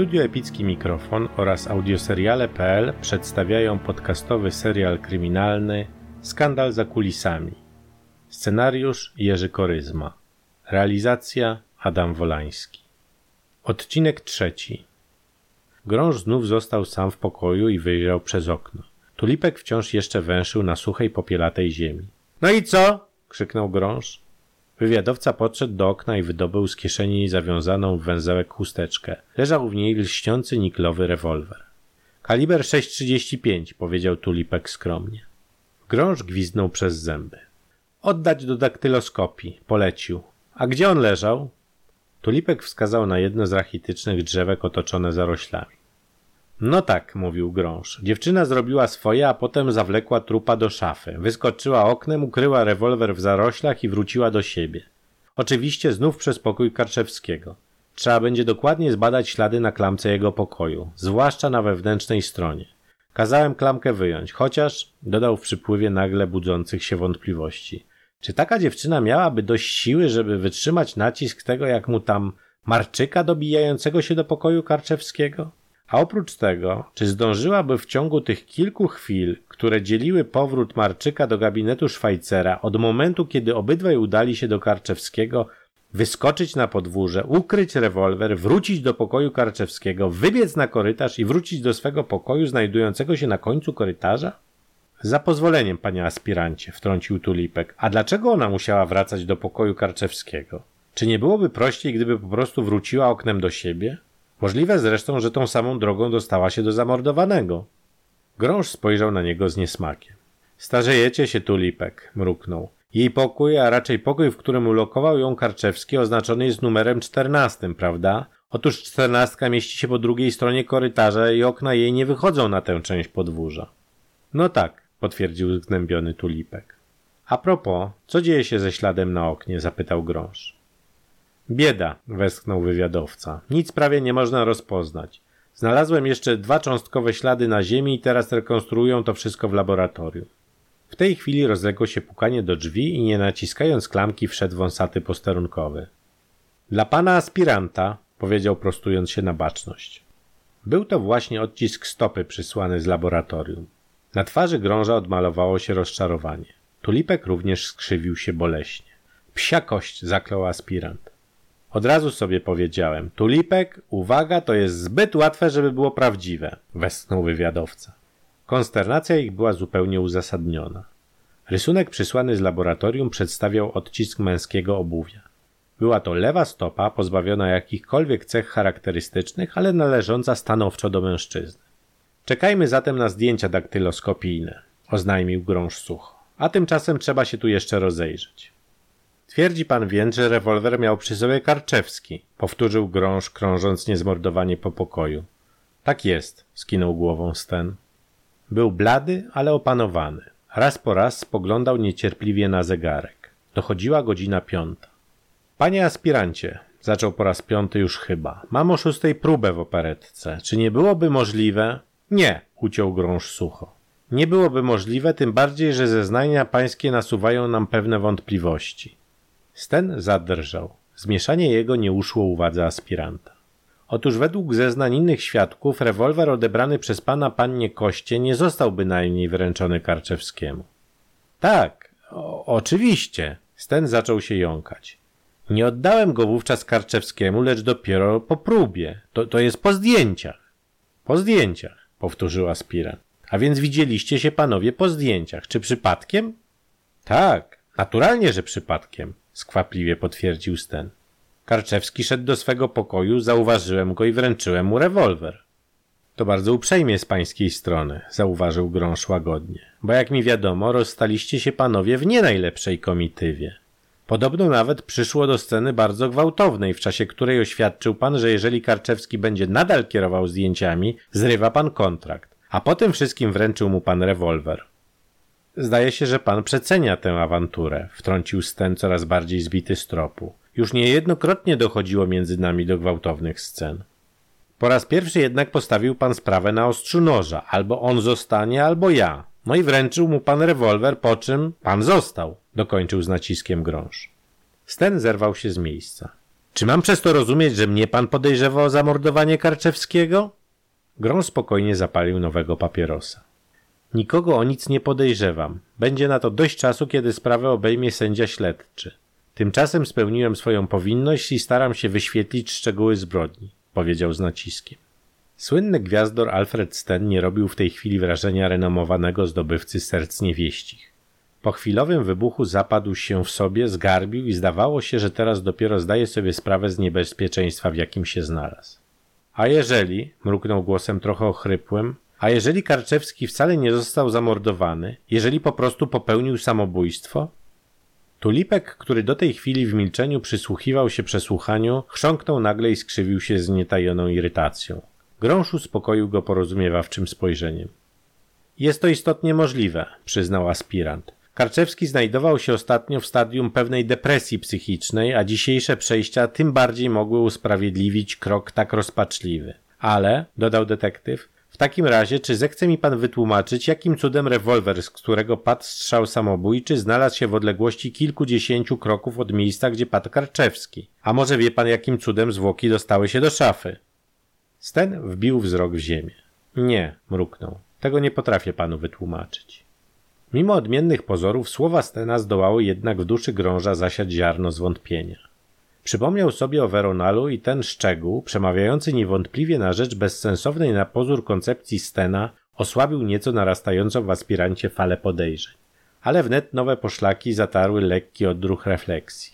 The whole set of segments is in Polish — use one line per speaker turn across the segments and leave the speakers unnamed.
Studio Epicki Mikrofon oraz audioseriale.pl przedstawiają podcastowy serial kryminalny Skandal za kulisami. Scenariusz Jerzy Koryzma. Realizacja Adam Wolański. Odcinek trzeci. Grąż znów został sam w pokoju i wyjrzał przez okno. Tulipek wciąż jeszcze węszył na suchej popielatej ziemi. No i co? krzyknął Grąż. Wywiadowca podszedł do okna i wydobył z kieszeni zawiązaną w węzełek chusteczkę. Leżał w niej lśniący niklowy rewolwer. Kaliber 6,35, powiedział Tulipek skromnie. Grąż gwizdnął przez zęby. Oddać do daktyloskopii, polecił. A gdzie on leżał? Tulipek wskazał na jedno z rachitycznych drzewek otoczone zaroślami. No tak, mówił Grąż. Dziewczyna zrobiła swoje, a potem zawlekła trupa do szafy. Wyskoczyła oknem, ukryła rewolwer w zaroślach i wróciła do siebie. Oczywiście znów przez pokój Karczewskiego. Trzeba będzie dokładnie zbadać ślady na klamce jego pokoju, zwłaszcza na wewnętrznej stronie. Kazałem klamkę wyjąć, chociaż, dodał w przypływie nagle budzących się wątpliwości. Czy taka dziewczyna miałaby dość siły, żeby wytrzymać nacisk tego, jak mu tam marczyka dobijającego się do pokoju Karczewskiego? A oprócz tego, czy zdążyłaby w ciągu tych kilku chwil, które dzieliły powrót Marczyka do gabinetu Szwajcera, od momentu, kiedy obydwaj udali się do Karczewskiego, wyskoczyć na podwórze, ukryć rewolwer, wrócić do pokoju Karczewskiego, wybiec na korytarz i wrócić do swego pokoju znajdującego się na końcu korytarza? Za pozwoleniem, panie aspirancie, wtrącił Tulipek. A dlaczego ona musiała wracać do pokoju Karczewskiego? Czy nie byłoby prościej, gdyby po prostu wróciła oknem do siebie? Możliwe zresztą, że tą samą drogą dostała się do zamordowanego. Grąż spojrzał na niego z niesmakiem. Starzejecie się, Tulipek, mruknął. Jej pokój, a raczej pokój, w którym ulokował ją Karczewski, oznaczony jest numerem czternastym, prawda? Otóż czternastka mieści się po drugiej stronie korytarza i okna jej nie wychodzą na tę część podwórza. No tak, potwierdził zgnębiony Tulipek. A propos, co dzieje się ze śladem na oknie? zapytał Grąż. Bieda, westchnął wywiadowca. Nic prawie nie można rozpoznać. Znalazłem jeszcze dwa cząstkowe ślady na ziemi i teraz rekonstruują to wszystko w laboratorium. W tej chwili rozległo się pukanie do drzwi i nie naciskając klamki wszedł wąsaty posterunkowy. Dla pana aspiranta, powiedział prostując się na baczność. Był to właśnie odcisk stopy przysłany z laboratorium. Na twarzy grąża odmalowało się rozczarowanie. Tulipek również skrzywił się boleśnie. Psia kość, zaklął aspirant. Od razu sobie powiedziałem, tulipek, uwaga, to jest zbyt łatwe, żeby było prawdziwe, westchnął wywiadowca. Konsternacja ich była zupełnie uzasadniona. Rysunek przysłany z laboratorium przedstawiał odcisk męskiego obuwia. Była to lewa stopa, pozbawiona jakichkolwiek cech charakterystycznych, ale należąca stanowczo do mężczyzny. Czekajmy zatem na zdjęcia daktyloskopijne, oznajmił grąż sucho. A tymczasem trzeba się tu jeszcze rozejrzeć. Twierdzi pan więc, że rewolwer miał przy sobie Karczewski, powtórzył grąż, krążąc niezmordowanie po pokoju. Tak jest, skinął głową Sten. Był blady, ale opanowany. Raz po raz spoglądał niecierpliwie na zegarek. Dochodziła godzina piąta. Panie aspirancie, zaczął po raz piąty już chyba, mam o szóstej próbę w operetce. Czy nie byłoby możliwe? Nie, uciął grąż sucho. Nie byłoby możliwe, tym bardziej, że zeznania pańskie nasuwają nam pewne wątpliwości. Sten zadrżał. Zmieszanie jego nie uszło uwadze aspiranta. Otóż według zeznań innych świadków rewolwer odebrany przez pana pannie Koście nie został bynajmniej wręczony Karczewskiemu. Tak, o, oczywiście. Sten zaczął się jąkać. Nie oddałem go wówczas Karczewskiemu, lecz dopiero po próbie. To, to jest po zdjęciach. Po zdjęciach, powtórzył aspirant. A więc widzieliście się panowie po zdjęciach. Czy przypadkiem? Tak, naturalnie, że przypadkiem skwapliwie potwierdził Sten. Karczewski szedł do swego pokoju, zauważyłem go i wręczyłem mu rewolwer. To bardzo uprzejmie z pańskiej strony, zauważył Grąż łagodnie, bo jak mi wiadomo, rozstaliście się panowie w nie najlepszej komitywie. Podobno nawet przyszło do sceny bardzo gwałtownej, w czasie której oświadczył pan, że jeżeli Karczewski będzie nadal kierował zdjęciami, zrywa pan kontrakt, a potem wszystkim wręczył mu pan rewolwer. Zdaje się, że pan przecenia tę awanturę, wtrącił Sten coraz bardziej zbity z tropu. Już niejednokrotnie dochodziło między nami do gwałtownych scen. Po raz pierwszy jednak postawił pan sprawę na ostrzu noża. Albo on zostanie, albo ja. No i wręczył mu pan rewolwer, po czym pan został, dokończył z naciskiem grąż. Sten zerwał się z miejsca. Czy mam przez to rozumieć, że mnie pan podejrzewa o zamordowanie Karczewskiego? Grą spokojnie zapalił nowego papierosa. Nikogo o nic nie podejrzewam. Będzie na to dość czasu, kiedy sprawę obejmie sędzia śledczy. Tymczasem spełniłem swoją powinność i staram się wyświetlić szczegóły zbrodni, powiedział z naciskiem. Słynny gwiazdor Alfred Sten nie robił w tej chwili wrażenia renomowanego zdobywcy serc niewieścich. Po chwilowym wybuchu zapadł się w sobie, zgarbił i zdawało się, że teraz dopiero zdaje sobie sprawę z niebezpieczeństwa, w jakim się znalazł. A jeżeli, mruknął głosem trochę ochrypłym, a jeżeli Karczewski wcale nie został zamordowany, jeżeli po prostu popełnił samobójstwo? Tulipek, który do tej chwili w milczeniu przysłuchiwał się przesłuchaniu, chrząknął nagle i skrzywił się z nietajoną irytacją. Grąż uspokoił go porozumiewawczym spojrzeniem. Jest to istotnie możliwe, przyznał aspirant. Karczewski znajdował się ostatnio w stadium pewnej depresji psychicznej, a dzisiejsze przejścia tym bardziej mogły usprawiedliwić krok tak rozpaczliwy. Ale, dodał detektyw, takim razie, czy zechce mi pan wytłumaczyć, jakim cudem rewolwer, z którego padł strzał samobójczy, znalazł się w odległości kilkudziesięciu kroków od miejsca, gdzie padł Karczewski? A może wie pan, jakim cudem zwłoki dostały się do szafy? Sten wbił wzrok w ziemię. Nie, mruknął. Tego nie potrafię panu wytłumaczyć. Mimo odmiennych pozorów, słowa Stena zdołały jednak w duszy grąża zasiać ziarno zwątpienia. Przypomniał sobie o Veronalu i ten szczegół, przemawiający niewątpliwie na rzecz bezsensownej na pozór koncepcji Stena, osłabił nieco narastającą w aspirancie falę podejrzeń. Ale wnet nowe poszlaki zatarły lekki odruch refleksji.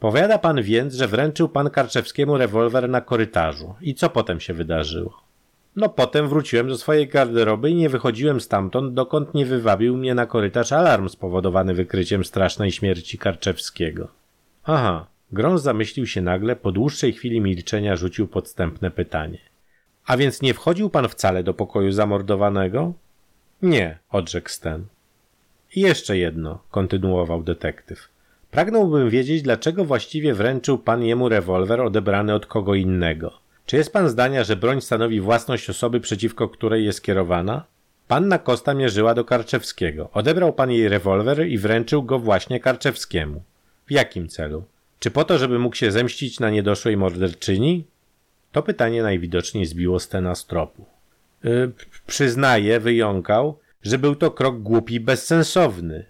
Powiada pan więc, że wręczył pan Karczewskiemu rewolwer na korytarzu. I co potem się wydarzyło? No potem wróciłem do swojej garderoby i nie wychodziłem stamtąd, dokąd nie wywabił mnie na korytarz alarm spowodowany wykryciem strasznej śmierci Karczewskiego. Aha, Grąż zamyślił się nagle, po dłuższej chwili milczenia rzucił podstępne pytanie. A więc nie wchodził pan wcale do pokoju zamordowanego? Nie, odrzekł Sten. I jeszcze jedno, kontynuował detektyw. Pragnąłbym wiedzieć, dlaczego właściwie wręczył pan jemu rewolwer odebrany od kogo innego. Czy jest pan zdania, że broń stanowi własność osoby, przeciwko której jest kierowana? Panna Kosta mierzyła do Karczewskiego. Odebrał pan jej rewolwer i wręczył go właśnie Karczewskiemu. W jakim celu? Czy po to, żeby mógł się zemścić na niedoszłej morderczyni? To pytanie najwidoczniej zbiło Stena z tropu. Yy, przyznaję, wyjąkał, że był to krok głupi i bezsensowny.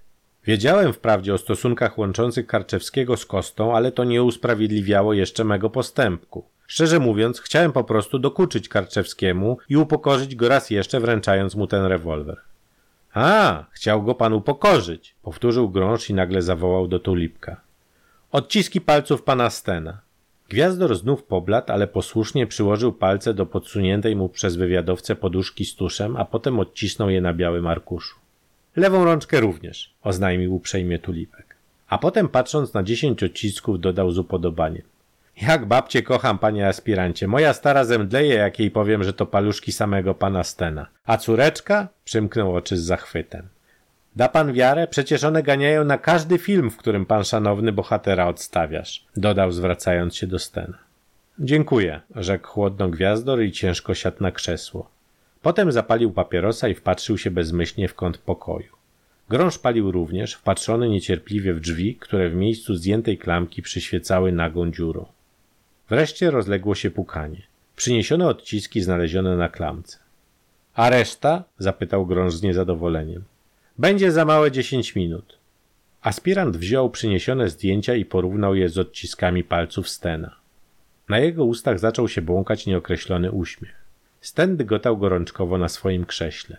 Wiedziałem wprawdzie o stosunkach łączących Karczewskiego z Kostą, ale to nie usprawiedliwiało jeszcze mego postępku. Szczerze mówiąc, chciałem po prostu dokuczyć Karczewskiemu i upokorzyć go raz jeszcze, wręczając mu ten rewolwer. A, chciał go pan upokorzyć, powtórzył Grąż i nagle zawołał do Tulipka. Odciski palców pana Stena. Gwiazdor znów pobladł, ale posłusznie przyłożył palce do podsuniętej mu przez wywiadowcę poduszki z tuszem, a potem odcisnął je na białym arkuszu. Lewą rączkę również, oznajmił uprzejmie Tulipek. A potem patrząc na dziesięć odcisków dodał z upodobaniem. Jak babcie kocham, panie aspirancie. Moja stara zemdleje, jak jej powiem, że to paluszki samego pana Stena. A córeczka? Przymknął oczy z zachwytem. Da pan wiarę? Przecież one ganiają na każdy film, w którym pan szanowny bohatera odstawiasz, dodał zwracając się do Stena. Dziękuję, rzekł chłodno gwiazdor i ciężko siadł na krzesło. Potem zapalił papierosa i wpatrzył się bezmyślnie w kąt pokoju. Grąż palił również, wpatrzony niecierpliwie w drzwi, które w miejscu zdjętej klamki przyświecały nagą dziurą. Wreszcie rozległo się pukanie. Przyniesiono odciski znalezione na klamce. A reszta? zapytał Grąż z niezadowoleniem. Będzie za małe dziesięć minut. Aspirant wziął przyniesione zdjęcia i porównał je z odciskami palców Stena. Na jego ustach zaczął się błąkać nieokreślony uśmiech. Sten dygotał gorączkowo na swoim krześle.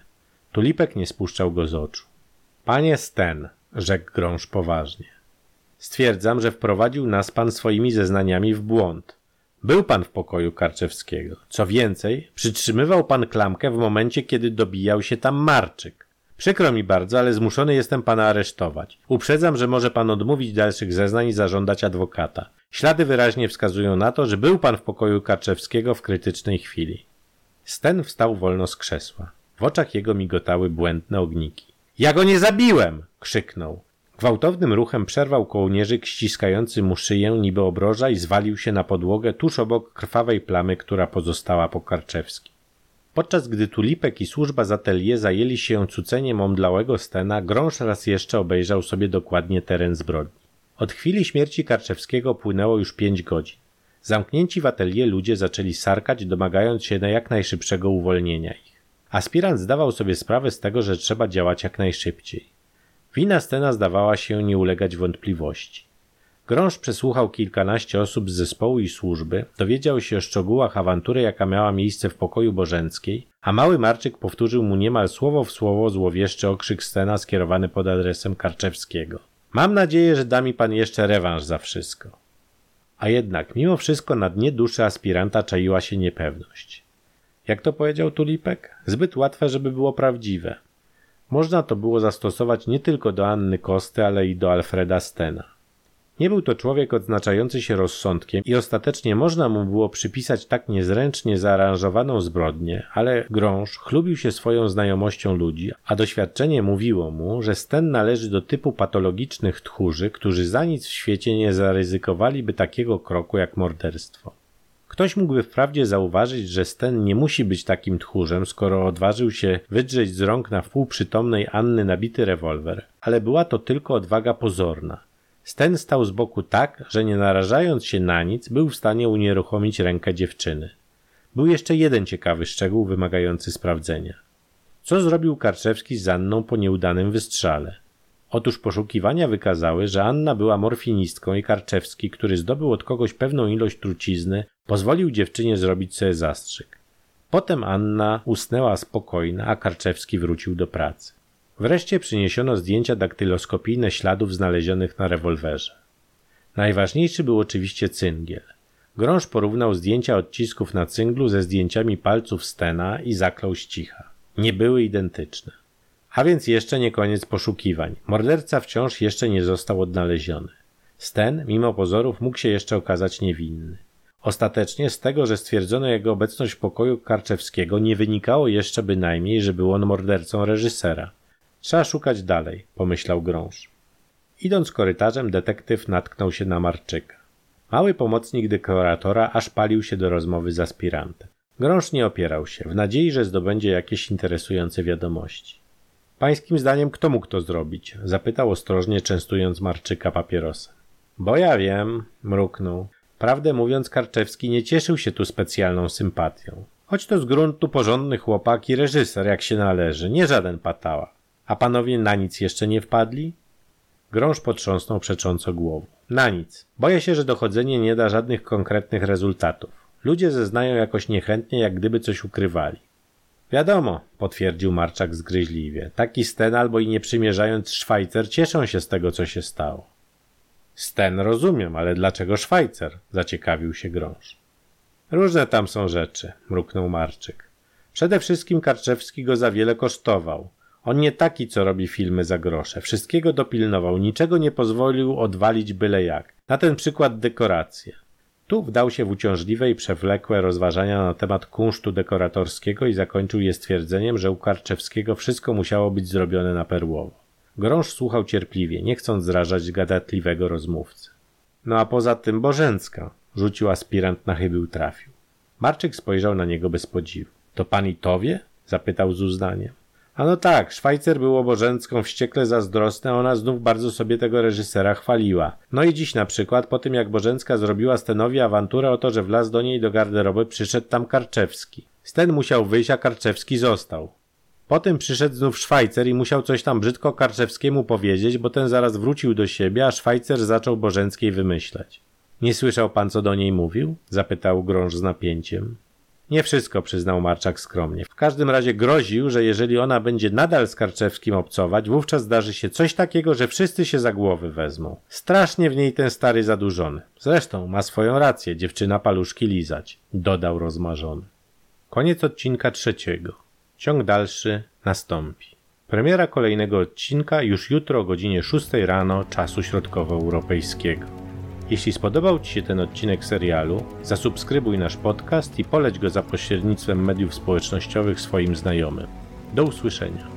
Tulipek nie spuszczał go z oczu. Panie Sten, rzekł Grąż poważnie. Stwierdzam, że wprowadził nas pan swoimi zeznaniami w błąd. Był pan w pokoju Karczewskiego. Co więcej, przytrzymywał pan klamkę w momencie, kiedy dobijał się tam Marczyk. Przykro mi bardzo, ale zmuszony jestem pana aresztować. Uprzedzam, że może pan odmówić dalszych zeznań i zażądać adwokata. Ślady wyraźnie wskazują na to, że był pan w pokoju Karczewskiego w krytycznej chwili. Sten wstał wolno z krzesła. W oczach jego migotały błędne ogniki. Ja go nie zabiłem! krzyknął. Gwałtownym ruchem przerwał kołnierzyk ściskający mu szyję niby obroża i zwalił się na podłogę tuż obok krwawej plamy, która pozostała po Karczewskim. Podczas gdy Tulipek i służba z atelier zajęli się cuceniem omdlałego Stena, Grąż raz jeszcze obejrzał sobie dokładnie teren zbrodni. Od chwili śmierci Karczewskiego płynęło już pięć godzin. Zamknięci w atelier ludzie zaczęli sarkać, domagając się na jak najszybszego uwolnienia ich. Aspirant zdawał sobie sprawę z tego, że trzeba działać jak najszybciej. Wina scena zdawała się nie ulegać wątpliwości. Grąż przesłuchał kilkanaście osób z zespołu i służby, dowiedział się o szczegółach awantury, jaka miała miejsce w pokoju Bożenckiej, a mały Marczyk powtórzył mu niemal słowo w słowo złowieszczy okrzyk scena skierowany pod adresem Karczewskiego. Mam nadzieję, że da mi pan jeszcze rewanż za wszystko. A jednak, mimo wszystko, na dnie duszy aspiranta czaiła się niepewność. Jak to powiedział Tulipek? Zbyt łatwe, żeby było prawdziwe. Można to było zastosować nie tylko do Anny Kosty, ale i do Alfreda Stena. Nie był to człowiek odznaczający się rozsądkiem i ostatecznie można mu było przypisać tak niezręcznie zaaranżowaną zbrodnię, ale Grąż chlubił się swoją znajomością ludzi, a doświadczenie mówiło mu, że Sten należy do typu patologicznych tchórzy, którzy za nic w świecie nie zaryzykowaliby takiego kroku jak morderstwo. Ktoś mógłby wprawdzie zauważyć, że Sten nie musi być takim tchórzem, skoro odważył się wydrzeć z rąk na wpół przytomnej Anny nabity rewolwer, ale była to tylko odwaga pozorna – Sten stał z boku tak, że nie narażając się na nic, był w stanie unieruchomić rękę dziewczyny. Był jeszcze jeden ciekawy szczegół wymagający sprawdzenia. Co zrobił Karczewski z Anną po nieudanym wystrzale? Otóż poszukiwania wykazały, że Anna była morfinistką i Karczewski, który zdobył od kogoś pewną ilość trucizny, pozwolił dziewczynie zrobić sobie zastrzyk. Potem Anna usnęła spokojna, a Karczewski wrócił do pracy. Wreszcie przyniesiono zdjęcia daktyloskopijne śladów znalezionych na rewolwerze. Najważniejszy był oczywiście cyngiel. Grąż porównał zdjęcia odcisków na cynglu ze zdjęciami palców Stena i zaklął ścicha. Nie były identyczne. A więc jeszcze nie koniec poszukiwań. Morderca wciąż jeszcze nie został odnaleziony. Sten, mimo pozorów, mógł się jeszcze okazać niewinny. Ostatecznie z tego, że stwierdzono jego obecność w pokoju Karczewskiego, nie wynikało jeszcze bynajmniej, że był on mordercą reżysera. Trzeba szukać dalej, pomyślał Grąż. Idąc korytarzem, detektyw natknął się na Marczyka. Mały pomocnik dekoratora aż palił się do rozmowy z aspirantem. Grąż nie opierał się, w nadziei, że zdobędzie jakieś interesujące wiadomości. Pańskim zdaniem kto mógł to zrobić? Zapytał ostrożnie, częstując Marczyka papierosem. Bo ja wiem, mruknął. Prawdę mówiąc, Karczewski nie cieszył się tu specjalną sympatią. Choć to z gruntu porządny chłopak i reżyser, jak się należy, nie żaden patała. A panowie na nic jeszcze nie wpadli? Grąż potrząsnął przecząco głową. Na nic. Boję się, że dochodzenie nie da żadnych konkretnych rezultatów. Ludzie zeznają jakoś niechętnie, jak gdyby coś ukrywali. Wiadomo, potwierdził Marczak zgryźliwie. Taki Sten albo i nie przymierzając Szwajcer cieszą się z tego, co się stało. Sten rozumiem, ale dlaczego Szwajcer? Zaciekawił się Grąż. Różne tam są rzeczy, mruknął Marczyk. Przede wszystkim Karczewski go za wiele kosztował. On nie taki, co robi filmy za grosze. Wszystkiego dopilnował, niczego nie pozwolił odwalić byle jak. Na ten przykład dekoracje. Tu wdał się w uciążliwe i przewlekłe rozważania na temat kunsztu dekoratorskiego i zakończył je stwierdzeniem, że u Karczewskiego wszystko musiało być zrobione na perłowo. Grąż słuchał cierpliwie, nie chcąc zrażać gadatliwego rozmówcy. No a poza tym Bożęcka, rzucił aspirant na chybił trafił. Marczyk spojrzał na niego bez podziwu. To pan i to wie? zapytał z uznaniem. A no tak, Szwajcer był obożencką wściekle zazdrosny, a ona znów bardzo sobie tego reżysera chwaliła. No i dziś na przykład, po tym jak Bożencka zrobiła Stenowi awanturę o to, że wlazł do niej do garderoby, przyszedł tam Karczewski. Sten musiał wyjść, a Karczewski został. Potem przyszedł znów Szwajcer i musiał coś tam brzydko Karczewskiemu powiedzieć, bo ten zaraz wrócił do siebie, a Szwajcer zaczął Bożenckiej wymyślać. Nie słyszał pan, co do niej mówił? zapytał Grąż z napięciem. Nie wszystko, przyznał Marczak skromnie. W każdym razie groził, że jeżeli ona będzie nadal z Karczewskim obcować, wówczas zdarzy się coś takiego, że wszyscy się za głowy wezmą. Strasznie w niej ten stary zadłużony. Zresztą ma swoją rację, dziewczyna paluszki lizać, dodał rozmarzony. Koniec odcinka trzeciego. Ciąg dalszy nastąpi. Premiera kolejnego odcinka już jutro o godzinie 6 rano czasu środkowoeuropejskiego. Jeśli spodobał Ci się ten odcinek serialu, zasubskrybuj nasz podcast i poleć go za pośrednictwem mediów społecznościowych swoim znajomym. Do usłyszenia.